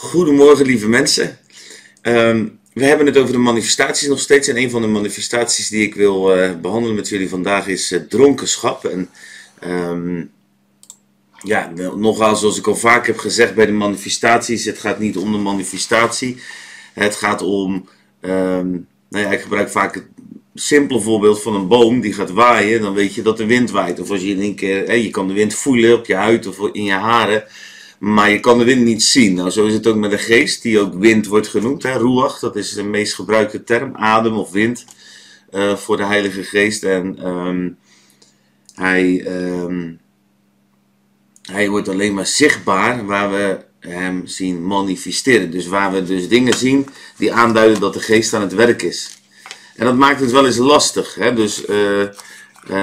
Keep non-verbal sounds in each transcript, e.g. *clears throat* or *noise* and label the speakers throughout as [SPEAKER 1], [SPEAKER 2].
[SPEAKER 1] Goedemorgen, lieve mensen. Ehm, we hebben het over de manifestaties nog steeds. En een van de manifestaties die ik wil eh, behandelen met jullie vandaag is uh, dronkenschap. En um, ja, nogal zoals ik al vaak heb gezegd bij de manifestaties: het gaat niet om de manifestatie. Het gaat om. Um, nou ja, ik gebruik vaak het simpele voorbeeld van een boom die gaat waaien. Dan weet je dat de wind waait. Of als je in één keer. je kan de wind voelen op je huid of in je haren. Maar je kan de wind niet zien. Nou, zo is het ook met de geest, die ook wind wordt genoemd. Hè? Dat is de meest gebruikte term. Adem of wind uh, voor de Heilige Geest. En um, hij, um, hij wordt alleen maar zichtbaar waar we hem zien manifesteren. Dus waar we dus dingen zien die aanduiden dat de geest aan het werk is. En dat maakt het wel eens lastig. Hè? Dus... Uh,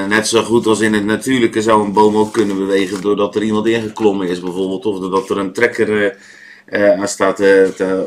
[SPEAKER 1] net zo goed als in het natuurlijke zou een boom ook kunnen bewegen doordat er iemand ingeklommen is bijvoorbeeld. Of doordat er een trekker uh, aan staat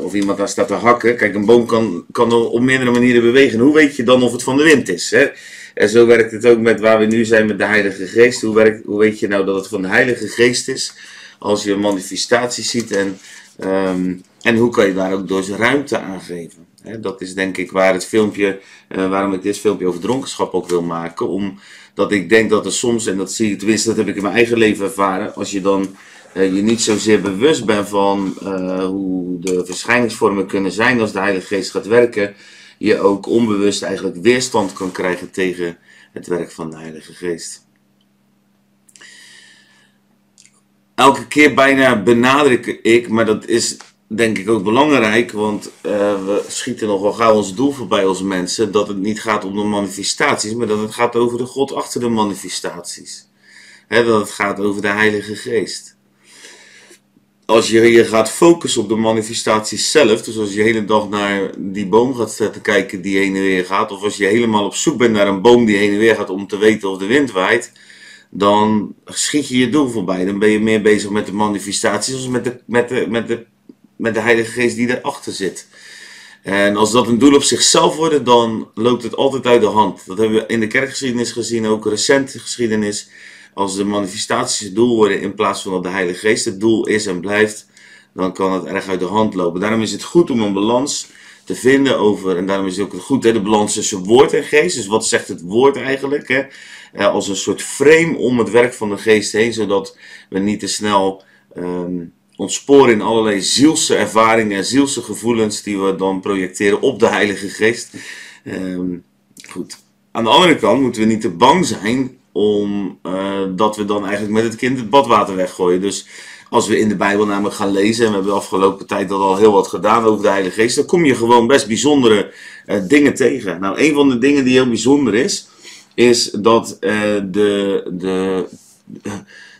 [SPEAKER 1] of iemand aan staat te hakken. Kijk, een boom kan, kan op meerdere manieren bewegen. Hoe weet je dan of het van de wind is? Hè? En zo werkt het ook met waar we nu zijn met de Heilige Geest. Hoe, werkt, hoe weet je nou dat het van de Heilige Geest is? Als je een manifestatie ziet en, um, en hoe kan je daar ook door zijn ruimte aangeven? Dat is denk ik waar het filmpje, uh, waarom ik dit filmpje over dronkenschap ook wil maken. Omdat ik denk dat er soms, en dat zie ik tenminste, dat heb ik in mijn eigen leven ervaren, als je dan uh, je niet zozeer bewust bent van uh, hoe de verschijningsvormen kunnen zijn als de Heilige Geest gaat werken, je ook onbewust eigenlijk weerstand kan krijgen tegen het werk van de Heilige Geest. Elke keer bijna benadruk ik, maar dat is denk ik ook belangrijk, want uh, we schieten nogal gauw ons doel voorbij als mensen, dat het niet gaat om de manifestaties, maar dat het gaat over de God achter de manifestaties. He, dat het gaat over de Heilige Geest. Als je je gaat focussen op de manifestaties zelf, dus als je de hele dag naar die boom gaat te kijken die heen en weer gaat, of als je helemaal op zoek bent naar een boom die heen en weer gaat om te weten of de wind waait, dan schiet je je doel voorbij. Dan ben je meer bezig met de manifestaties als met de, met de, met de met de Heilige Geest die erachter zit. En als dat een doel op zichzelf wordt, dan loopt het altijd uit de hand. Dat hebben we in de kerkgeschiedenis gezien, ook recente geschiedenis. Als de manifestaties het doel worden in plaats van dat de Heilige Geest het doel is en blijft, dan kan het erg uit de hand lopen. Daarom is het goed om een balans te vinden over, en daarom is het ook goed, hè, de balans tussen woord en geest. Dus wat zegt het woord eigenlijk? Hè? Als een soort frame om het werk van de geest heen, zodat we niet te snel um, ontsporen in allerlei zielse ervaringen en zielse gevoelens die we dan projecteren op de Heilige Geest. Um, goed. Aan de andere kant moeten we niet te bang zijn om uh, dat we dan eigenlijk met het kind het badwater weggooien. Dus als we in de Bijbel namelijk gaan lezen, en we hebben de afgelopen tijd dat al heel wat gedaan over de Heilige Geest, dan kom je gewoon best bijzondere uh, dingen tegen. Nou, een van de dingen die heel bijzonder is, is dat uh, de, de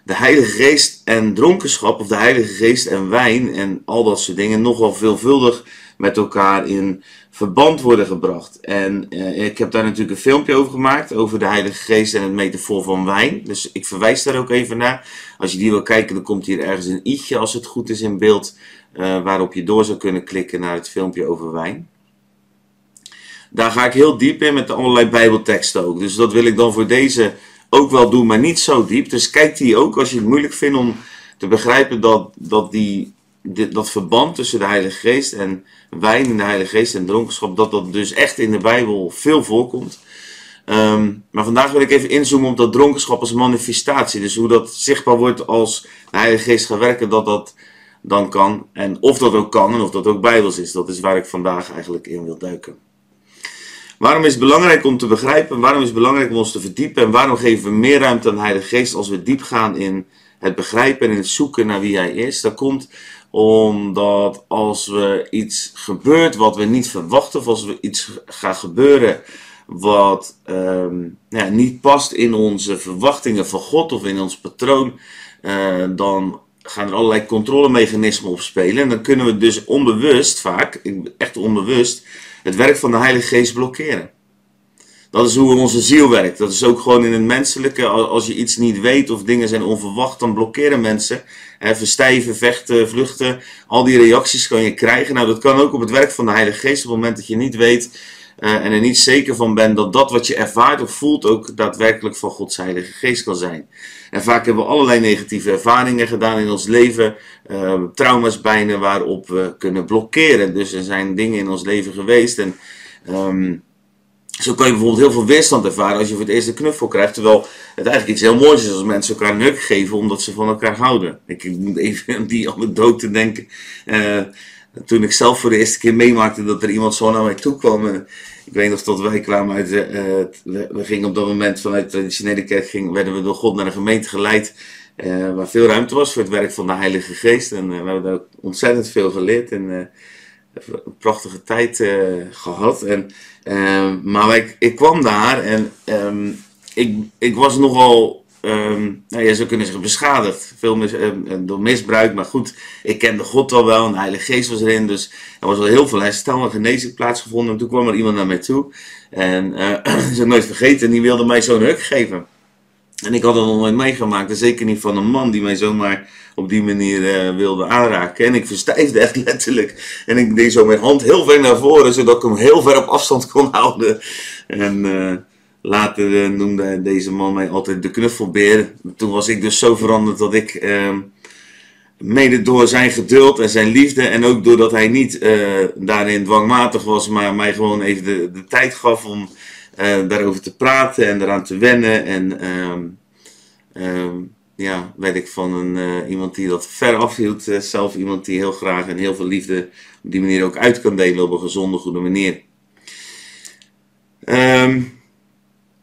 [SPEAKER 1] de Heilige Geest en dronkenschap, of de Heilige Geest en wijn en al dat soort dingen, nogal veelvuldig met elkaar in verband worden gebracht. En eh, ik heb daar natuurlijk een filmpje over gemaakt, over de Heilige Geest en het metafoor van wijn. Dus ik verwijs daar ook even naar. Als je die wil kijken, dan komt hier ergens een i'tje, als het goed is, in beeld, uh, waarop je door zou kunnen klikken naar het filmpje over wijn. Daar ga ik heel diep in met allerlei bijbelteksten ook. Dus dat wil ik dan voor deze ook wel doen, maar niet zo diep. Dus kijk die ook als je het moeilijk vindt om te begrijpen dat, dat die, dat verband tussen de Heilige Geest en wijn in de Heilige Geest en dronkenschap, dat dat dus echt in de Bijbel veel voorkomt. Um, maar vandaag wil ik even inzoomen op dat dronkenschap als manifestatie. Dus hoe dat zichtbaar wordt als de Heilige Geest gaat werken, dat dat dan kan. En of dat ook kan en of dat ook Bijbels is. Dat is waar ik vandaag eigenlijk in wil duiken. Waarom is het belangrijk om te begrijpen? Waarom is het belangrijk om ons te verdiepen? En waarom geven we meer ruimte aan de Heilige Geest als we diep gaan in het begrijpen en in het zoeken naar wie Hij is? Dat komt omdat als we iets gebeurt wat we niet verwachten, of als er iets gaat gebeuren wat um, ja, niet past in onze verwachtingen van God of in ons patroon, uh, dan gaan er allerlei controlemechanismen op spelen. En dan kunnen we dus onbewust, vaak, echt onbewust, het werk van de Heilige Geest blokkeren. Dat is hoe onze ziel werkt. Dat is ook gewoon in het menselijke. Als je iets niet weet of dingen zijn onverwacht, dan blokkeren mensen. Verstijven, vechten, vluchten. Al die reacties kan je krijgen. Nou, dat kan ook op het werk van de Heilige Geest. Op het moment dat je niet weet en er niet zeker van bent dat dat wat je ervaart of voelt ook daadwerkelijk van Gods Geest kan zijn. En vaak hebben we allerlei negatieve ervaringen gedaan in ons leven, uh, trauma's bijna waarop we kunnen blokkeren. Dus er zijn dingen in ons leven geweest en um, zo kan je bijvoorbeeld heel veel weerstand ervaren als je voor het eerst een knuffel krijgt. Terwijl het eigenlijk iets heel moois is als mensen elkaar een huk geven omdat ze van elkaar houden. Ik moet even aan die anekdote denken. Uh, toen ik zelf voor de eerste keer meemaakte dat er iemand zo naar mij toe kwam. Ik weet nog dat wij kwamen uit. Uh, we, we, gingen op dat moment vanuit de traditionele kerk, ging, werden we door God naar een gemeente geleid. Uh, waar veel ruimte was voor het werk van de Heilige Geest. En we hebben daar ontzettend veel geleerd. En een prachtige tijd gehad. En maar ik, ik kwam daar en ehm, ik, ik was nogal, um, nou, je zou kunnen zeggen, beschadigd. Veel mis, door misbruik, maar goed, ik kende God al wel en de Heilige Geest was erin. Dus er was al heel veel herstel en genezing plaatsgevonden. En toen kwam er iemand naar mij toe en *clears throat* uh, ik nooit vergeten, die wilde mij zo'n huk geven. En ik had het nog nooit meegemaakt, en zeker niet van een man die mij zomaar op die manier wilde aanraken. En ik verstijfde echt *laughs* letterlijk. En ik deed zo mijn hand heel ver naar voren, zodat ik hem heel ver op afstand kon houden. En later uh, noemde deze man mij altijd de knuffelbeer. Toen was ik dus zo veranderd dat ik, ehm, mede door zijn geduld en zijn liefde, en ook doordat hij niet daarin dwangmatig was, maar mij gewoon even de, de tijd gaf om daarover te praten en eraan te wennen. En um, ja, werd ik van een, iemand die dat ver afhield, zelf iemand die heel graag en heel veel liefde op die manier ook uit kan delen op een gezonde, goede manier. Um,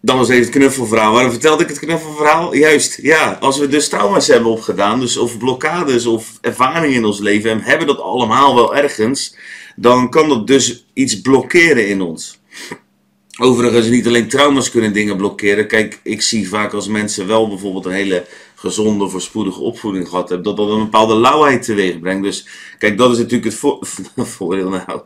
[SPEAKER 1] dan was even het knuffelverhaal. Waarom vertelde ik het knuffelverhaal? Juist, ja, als we dus trauma's hebben opgedaan, dus of blokkades of ervaringen in ons leven, en hebben dat allemaal wel ergens, dan kan dat dus iets blokkeren in ons. Overigens, niet alleen trauma's kunnen dingen blokkeren. Kijk, ik zie vaak als mensen wel bijvoorbeeld een hele gezonde, voorspoedige opvoeding gehad hebben, dat dat een bepaalde lauwheid teweeg brengt. Dus kijk, dat is natuurlijk het *laughs* voordeel. Nou,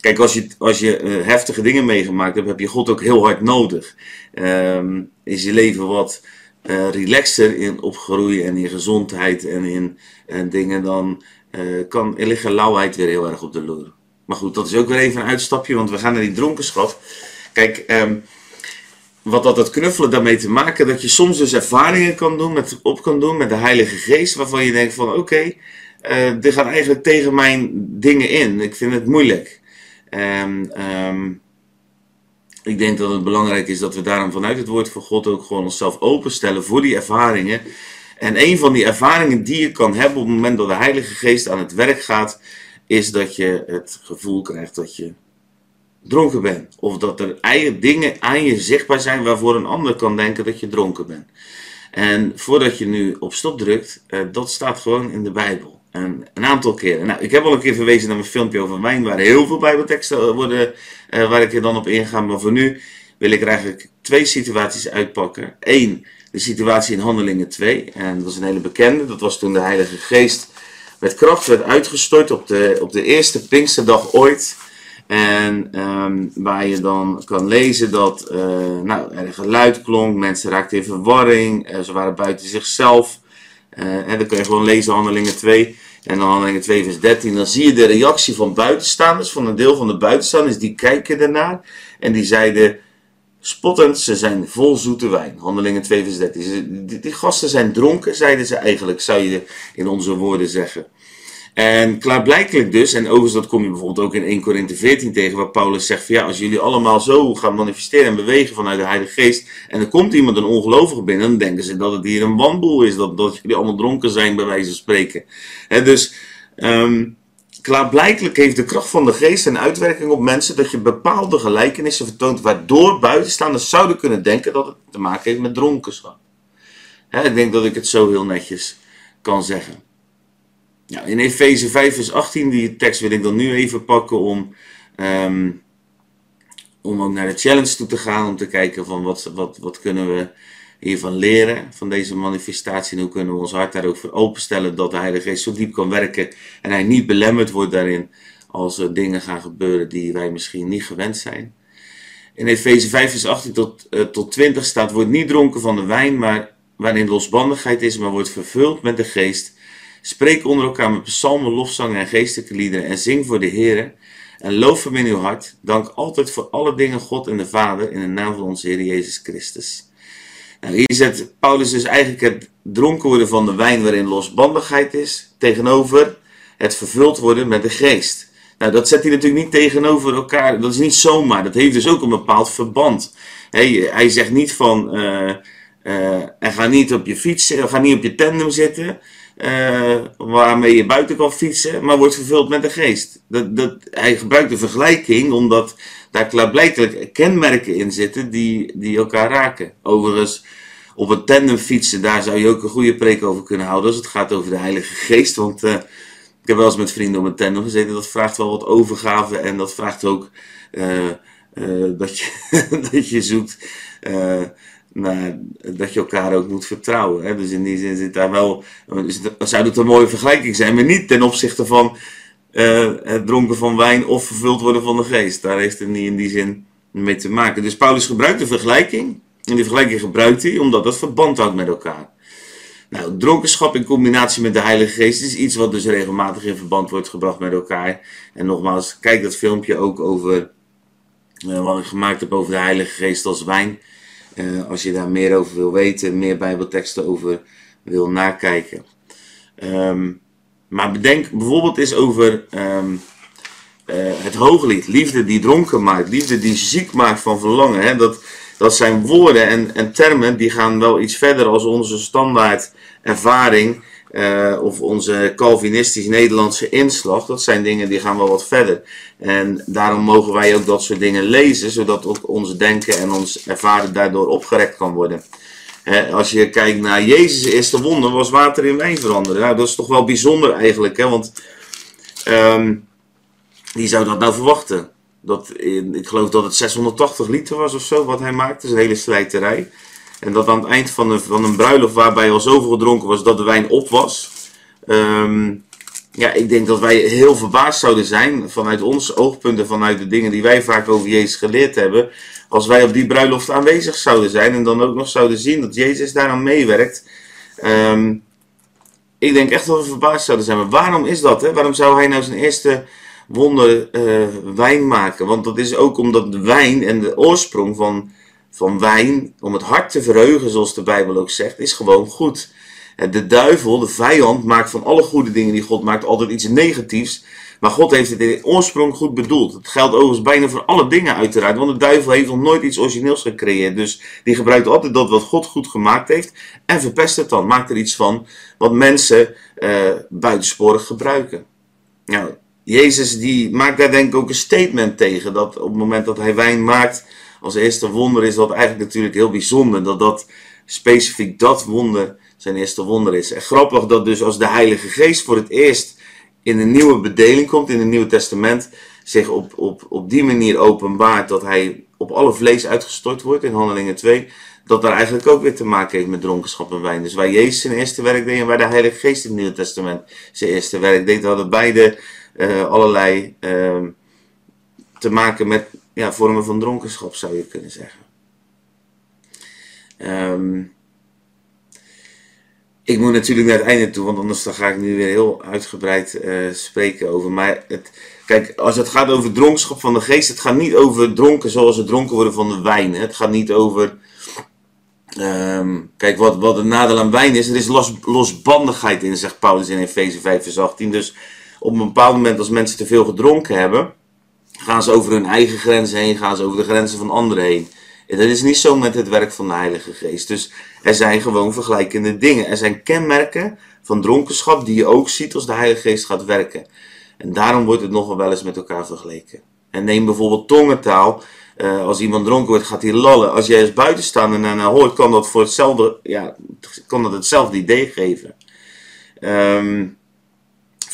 [SPEAKER 1] kijk, als je, als je uh, heftige dingen meegemaakt hebt, heb je God ook heel hard nodig. Um, is je leven wat uh, relaxer in opgroeien en in gezondheid en in uh, dingen, dan kan, liggen lauwheid weer heel erg op de loer. Maar goed, dat is ook weer even een uitstapje, want we gaan naar die dronkenschap. Kijk, um, wat had het knuffelen daarmee te maken? Dat je soms dus ervaringen kan doen, met, op kan doen met de Heilige Geest, waarvan je denkt van oké, okay, uh, dit gaat eigenlijk tegen mijn dingen in. Ik vind het moeilijk. Um, um, ik denk dat het belangrijk is dat we daarom vanuit het woord van God ook gewoon onszelf openstellen voor die ervaringen. En een van die ervaringen die je kan hebben op het moment dat de Heilige Geest aan het werk gaat, is dat je het gevoel krijgt dat je dronken bent. Of dat er dingen aan je zichtbaar zijn waarvoor een ander kan denken dat je dronken bent. En voordat je nu op stop drukt, uh, dat staat gewoon in de Bijbel. En een aantal keren. Nou, ik heb al een keer verwezen naar mijn filmpje over wijn, waar heel veel Bijbelteksten worden, uh, waar ik er dan op inga. Maar voor nu wil ik er eigenlijk twee situaties uitpakken. Eén, de situatie in Handelingen 2. En dat is een hele bekende. Dat was toen de Heilige Geest met kracht werd uitgestort op de, op de eerste Pinksterdag ooit. En um, waar je dan kan lezen dat uh, nou, er geluid klonk, mensen raakten in verwarring, uh, ze waren buiten zichzelf. En dan kun je gewoon lezen Handelingen 2. En dan Handelingen 2 vers 13, dan zie je de reactie van buitenstaanders, van een deel van de buitenstaanders, die kijken ernaar. En die zeiden, spottend, ze zijn vol zoete wijn. Handelingen 2 vers 13. Die, die gasten zijn dronken, zeiden ze eigenlijk, zou je in onze woorden zeggen. En klaarblijkelijk dus, en overigens dat kom je bijvoorbeeld ook in 1 Korinthe 14 tegen, waar Paulus zegt van ja, als jullie allemaal zo gaan manifesteren en bewegen vanuit de Heilige Geest, en er komt iemand een ongelovige binnen, dan denken ze dat het hier een wanboel is, dat, dat jullie allemaal dronken zijn, bij wijze van spreken. Dus um, klaarblijkelijk heeft de kracht van de geest een uitwerking op mensen dat je bepaalde gelijkenissen vertoont, waardoor buitenstaanders zouden kunnen denken dat het te maken heeft met dronkenschap. He, ik denk dat ik het zo heel netjes kan zeggen. Ja, in Efeze 5 vers 18, die tekst wil ik dan nu even pakken om, um, om ook naar de challenge toe te gaan. Om te kijken van wat, wat, wat kunnen we hiervan leren, van deze manifestatie. En hoe kunnen we ons hart daar ook voor openstellen dat de Heilige Geest zo diep kan werken. En hij niet belemmerd wordt daarin als er dingen gaan gebeuren die wij misschien niet gewend zijn. In Efeze 5 vers 18 tot, uh, tot 20 staat, wordt niet dronken van de wijn, maar waarin losbandigheid is, maar wordt vervuld met de geest Spreek onder elkaar met psalmen, lofzangen en geestelijke liederen en zing voor de Heer. En loof hem in uw hart. Dank altijd voor alle dingen God en de Vader in de naam van onze Heer Jezus Christus. Nou, hier zet Paulus dus eigenlijk het dronken worden van de wijn waarin losbandigheid is, tegenover het vervuld worden met de geest. Nou, dat zet hij natuurlijk niet tegenover elkaar. Dat is niet zomaar. Dat heeft dus ook een bepaald verband. Hij zegt niet van, uh, uh, ga niet op je fiets, ga niet op je tandem zitten, uh, waarmee je buiten kan fietsen, maar wordt vervuld met de geest. Dat, dat, hij gebruikt de vergelijking omdat daar klaarblijkelijk kenmerken in zitten die, die elkaar raken. Overigens, op een tandem fietsen, daar zou je ook een goede preek over kunnen houden als het gaat over de Heilige Geest. Want uh, ik heb wel eens met vrienden op een tandem gezeten, dat vraagt wel wat overgave en dat vraagt ook uh, dat, je, *laughs* dat je zoekt naar, dat je elkaar ook moet vertrouwen. Hè? Dus in die zin zit daar wel, zou het een mooie vergelijking zijn, maar niet ten opzichte van uh, het dronken van wijn of vervuld worden van de geest. Daar heeft het niet in die zin mee te maken. Dus Paulus gebruikt de vergelijking. En die vergelijking gebruikt hij omdat dat verband houdt met elkaar. Nou, dronkenschap in combinatie met de Heilige Geest is iets wat dus regelmatig in verband wordt gebracht met elkaar. En nogmaals, kijk dat filmpje ook over uh, wat ik gemaakt heb over de Heilige Geest als wijn. Uh, als je daar meer over wil weten, meer Bijbelteksten over wil nakijken. Um, maar bedenk bijvoorbeeld eens over um, uh, het hooglied. Liefde die dronken maakt. Liefde die ziek maakt van verlangen. Hè? Dat, dat zijn woorden en, en termen die gaan wel iets verder als onze standaard ervaring. Uh, of onze Calvinistisch-Nederlandse inslag. Dat zijn dingen die gaan wel wat verder. En daarom mogen wij ook dat soort dingen lezen. Zodat ook ons denken en ons ervaren daardoor opgerekt kan worden als je kijkt naar Jezus' eerste wonder, was water in wijn veranderen. Nou, dat is toch wel bijzonder eigenlijk, hè? want um, wie zou dat nou verwachten? Dat, ik geloof dat het 680 liter was of zo wat hij maakte, dat is een hele strijterij. En dat aan het eind van een, van een bruiloft waarbij al zoveel gedronken was dat de wijn op was. Um, ja, ik denk dat wij heel verbaasd zouden zijn vanuit ons oogpunten, vanuit de dingen die wij vaak over Jezus geleerd hebben als wij op die bruiloft aanwezig zouden zijn en dan ook nog zouden zien dat Jezus daaraan meewerkt. Um, ik denk echt dat we verbaasd zouden zijn. Maar waarom is dat? Hè? Waarom zou hij nou zijn eerste wonder uh, wijn maken? Want dat is ook omdat de wijn en de oorsprong van, van wijn, om het hart te verheugen, zoals de Bijbel ook zegt, is gewoon goed. De duivel, de vijand, maakt van alle goede dingen die God maakt altijd iets negatiefs. Maar God heeft het in oorsprong goed bedoeld. Het geldt overigens bijna voor alle dingen uiteraard. Want de duivel heeft nog nooit iets origineels gecreëerd. Dus die gebruikt altijd dat wat God goed gemaakt heeft. En verpest het dan. Maakt er iets van wat mensen uh, buitensporig gebruiken. Nou, Jezus die maakt daar denk ik ook een statement tegen. Dat op het moment dat hij wijn maakt als eerste wonder is dat eigenlijk natuurlijk heel bijzonder. Dat dat specifiek dat wonder zijn eerste wonder is. En grappig dat dus als de Heilige Geest voor het eerst in een nieuwe bedeling komt, in het Nieuwe Testament, zich op, op, op die manier openbaart dat hij op alle vlees uitgestort wordt in Handelingen 2, dat daar eigenlijk ook weer te maken heeft met dronkenschap en wijn. Dus waar Jezus zijn eerste werk deed en waar de Heilige Geest in het Nieuwe Testament zijn eerste werk deed, hadden beide uh, allerlei uh, te maken met ja, vormen van dronkenschap, zou je kunnen zeggen. Um, ik moet natuurlijk naar het einde toe, want anders dan ga ik nu weer heel uitgebreid uh, spreken over. Maar het, kijk, als het gaat over dronkenschap van de geest, het gaat niet over dronken zoals het dronken worden van de wijn. Hè. Het gaat niet over. Um, kijk, wat, wat het nadeel aan wijn is, er is los, losbandigheid in, zegt Paulus in Efeze 5, vers 18. Dus op een bepaald moment, als mensen te veel gedronken hebben, gaan ze over hun eigen grenzen heen, gaan ze over de grenzen van anderen heen. En dat is niet zo met het werk van de Heilige Geest. Dus er zijn gewoon vergelijkende dingen. Er zijn kenmerken van dronkenschap die je ook ziet als de Heilige Geest gaat werken. En daarom wordt het nogal wel eens met elkaar vergeleken. En neem bijvoorbeeld tongentaal. Uh, als iemand dronken wordt, gaat hij lallen. Als jij als buitenstaander naar hoort, kan dat voor hetzelfde, ja, kan dat hetzelfde idee geven. Um,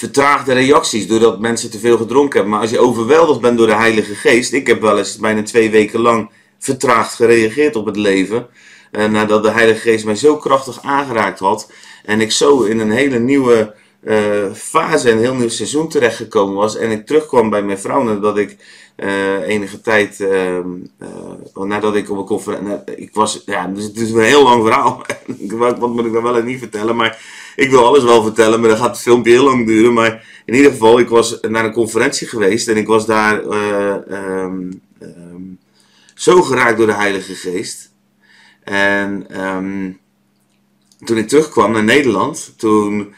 [SPEAKER 1] vertraagde reacties doordat mensen te veel gedronken hebben. Maar als je overweldigd bent door de Heilige Geest. Ik heb wel eens bijna twee weken lang vertraagd gereageerd op het leven. Uh, nadat de Heilige Geest mij zo krachtig aangeraakt had. En ik zo in een hele nieuwe uh, fase, een heel nieuw seizoen terechtgekomen was. En ik terugkwam bij mijn vrouw nadat ik uh, enige tijd, uh, nadat ik op een conferentie, ik was, ja, dus het is een heel lang verhaal. *laughs* Wat moet ik dan wel en niet vertellen, maar ik wil alles wel vertellen, maar dan gaat het filmpje heel lang duren. Maar in ieder geval, ik was naar een conferentie geweest en ik was daar um, zo geraakt door de Heilige Geest. En toen ik terugkwam naar Nederland, toen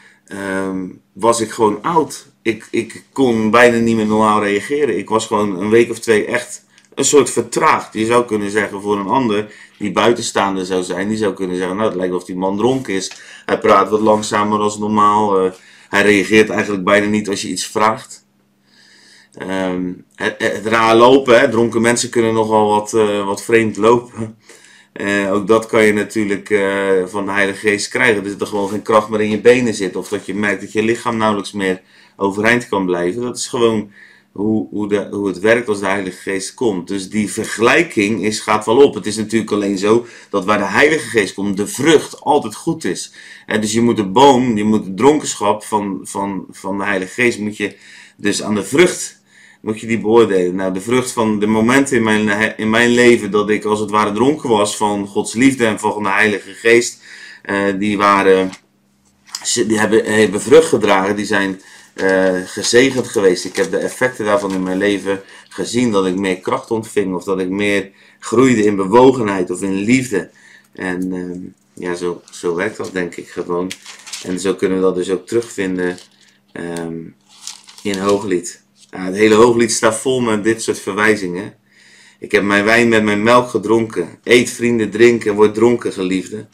[SPEAKER 1] was ik gewoon oud. Ik, ik kon bijna niet meer normaal reageren. Ik was gewoon een week of twee echt een soort vertraagd. Je zou kunnen zeggen voor een ander die buitenstaander zou zijn, die zou kunnen zeggen: Nou, het lijkt of die man dronken is. Hij praat wat langzamer als normaal. Uh, hij reageert eigenlijk bijna niet als je iets vraagt. Um, het, het, raar lopen, hè? dronken mensen kunnen nogal wat, uh, wat vreemd lopen. Uh, ook dat kan je natuurlijk van de Heilige Geest krijgen. Dus dat er gewoon geen kracht meer in je benen zit. Of dat je merkt dat je lichaam nauwelijks meer overeind kan blijven. Dat is gewoon hoe, hoe, de, hoe het werkt als de Heilige Geest komt. Dus die vergelijking is, gaat wel op. Het is natuurlijk alleen zo dat waar de Heilige Geest komt, de vrucht altijd goed is. En dus je moet de boom, je moet de dronkenschap van, van, van de Heilige Geest, moet je dus aan de vrucht moet je die beoordelen. Nou, de vrucht van de momenten in mijn, in mijn leven dat ik als het ware dronken was van Gods liefde en van de Heilige Geest, uh, die waren, die hebben, hebben vrucht gedragen, die zijn uh, gezegend geweest. Ik heb de effecten daarvan in mijn leven gezien, dat ik meer kracht ontving of dat ik meer groeide in bewogenheid of in liefde. En uh, ja, zo, zo werkt dat denk ik gewoon. En zo kunnen we dat dus ook terugvinden um, in Hooglied het hele hooglied staat vol met dit soort verwijzingen. Ik heb mijn wijn met mijn melk gedronken. Eet, vrienden, drink en word dronken, geliefde.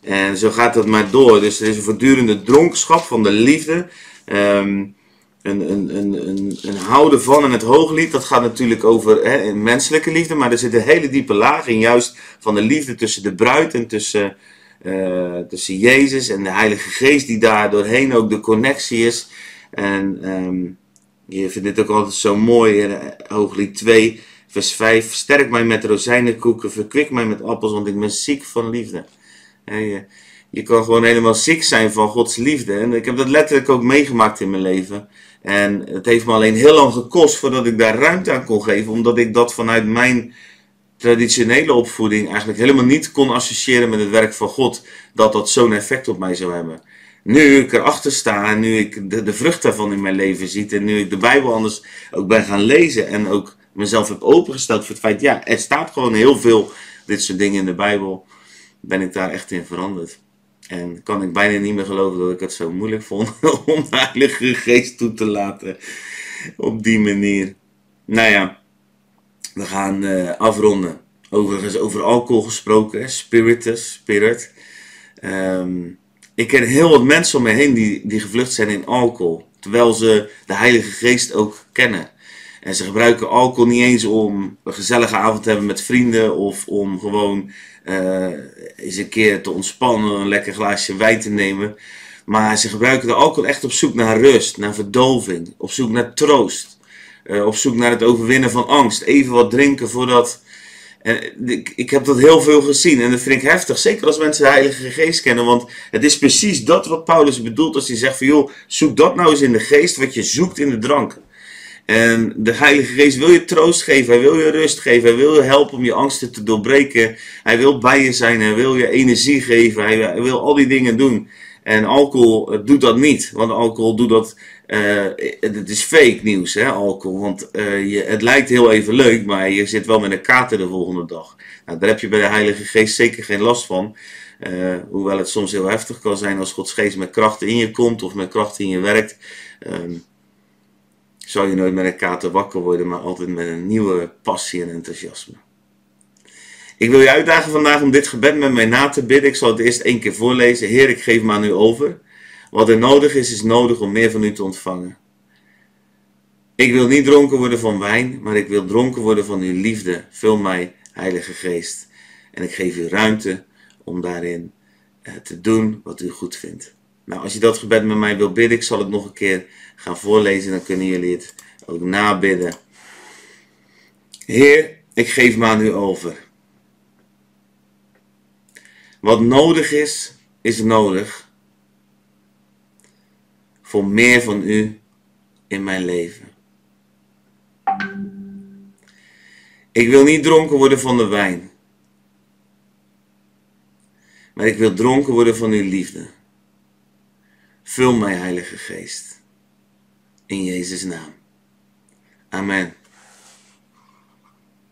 [SPEAKER 1] En zo gaat dat maar door. Dus er is een voortdurende dronkenschap van de liefde. Um, een, een, een, houden van en het hooglied, dat gaat natuurlijk over hè, menselijke liefde, maar er zit een hele diepe laag in, juist van de liefde tussen de bruid en tussen, uh, tussen Jezus en de Heilige Geest, die daar doorheen ook de connectie is. En um, je vindt dit ook altijd zo mooi in Hooglied 2, vers 5. Sterk mij met rozijnenkoeken, verkwik mij met appels, want ik ben ziek van liefde. Je, je kan gewoon helemaal ziek zijn van Gods liefde. En ik heb dat letterlijk ook meegemaakt in mijn leven. En het heeft me alleen heel lang gekost voordat ik daar ruimte aan kon geven, omdat ik dat vanuit mijn traditionele opvoeding eigenlijk helemaal niet kon associëren met het werk van God, dat dat zo'n effect op mij zou hebben nu ik erachter sta en nu ik de, de vrucht daarvan in mijn leven zie en nu ik de Bijbel anders ook ben gaan lezen en ook mezelf heb opengesteld voor het feit, ja, er staat gewoon heel veel dit soort dingen in de Bijbel, ben ik daar echt in veranderd. En kan ik bijna niet meer geloven dat ik het zo moeilijk vond *laughs* om de Heilige Geest toe te laten op die manier. Nou ja, we gaan uh, afronden. Overigens over alcohol gesproken, spiritus, spirit. Um, ik ken heel wat mensen om me heen die, die gevlucht zijn in alcohol. Terwijl ze de Heilige Geest ook kennen. En ze gebruiken alcohol niet eens om een gezellige avond te hebben met vrienden. Of om gewoon uh, eens een keer te ontspannen, een lekker glaasje wijn te nemen. Maar ze gebruiken de alcohol echt op zoek naar rust, naar verdoving. Op zoek naar troost. Uh, op zoek naar het overwinnen van angst. Even wat drinken voordat ik, ik heb dat heel veel gezien en dat vind ik heftig. Zeker als mensen de Heilige Geest kennen. Want het is precies dat wat Paulus bedoelt als hij zegt van joh, zoek dat nou eens in de geest wat je zoekt in de drank. En de Heilige Geest wil je troost geven, hij wil je rust geven, hij wil je helpen om je angsten te doorbreken. Hij wil bij je zijn, hij wil je energie geven, hij wil al die dingen doen. En alcohol doet dat niet, want alcohol doet dat uh, het is fake nieuws, hè, alcohol. Want uh, je, het lijkt heel even leuk, maar je zit wel met een kater de volgende dag. Nou, daar heb je bij de Heilige Geest zeker geen last van. Uh, hoewel het soms heel heftig kan zijn als Gods Geest met kracht in je komt of met kracht in je werkt. Um, zou je nooit met een kater wakker worden, maar altijd met een nieuwe passie en enthousiasme. Ik wil je uitdagen vandaag om dit gebed met mij na te bidden. Ik zal het eerst één keer voorlezen. Heer, ik geef me aan u over. Wat er nodig is, is nodig om meer van u te ontvangen. Ik wil niet dronken worden van wijn, maar ik wil dronken worden van uw liefde. Vul mij, Heilige Geest. En ik geef u ruimte om daarin eh, te doen wat u goed vindt. Nou, als je dat gebed met mij wil bidden, ik zal het nog een keer gaan voorlezen, dan kunnen jullie het ook nabidden. Heer, ik geef me aan u over. Wat nodig is, is nodig voor meer van u in mijn leven. Ik wil niet dronken worden van de wijn, maar ik wil dronken worden van uw liefde. Vul mij, Heilige Geest. In Jezus' naam. Amen.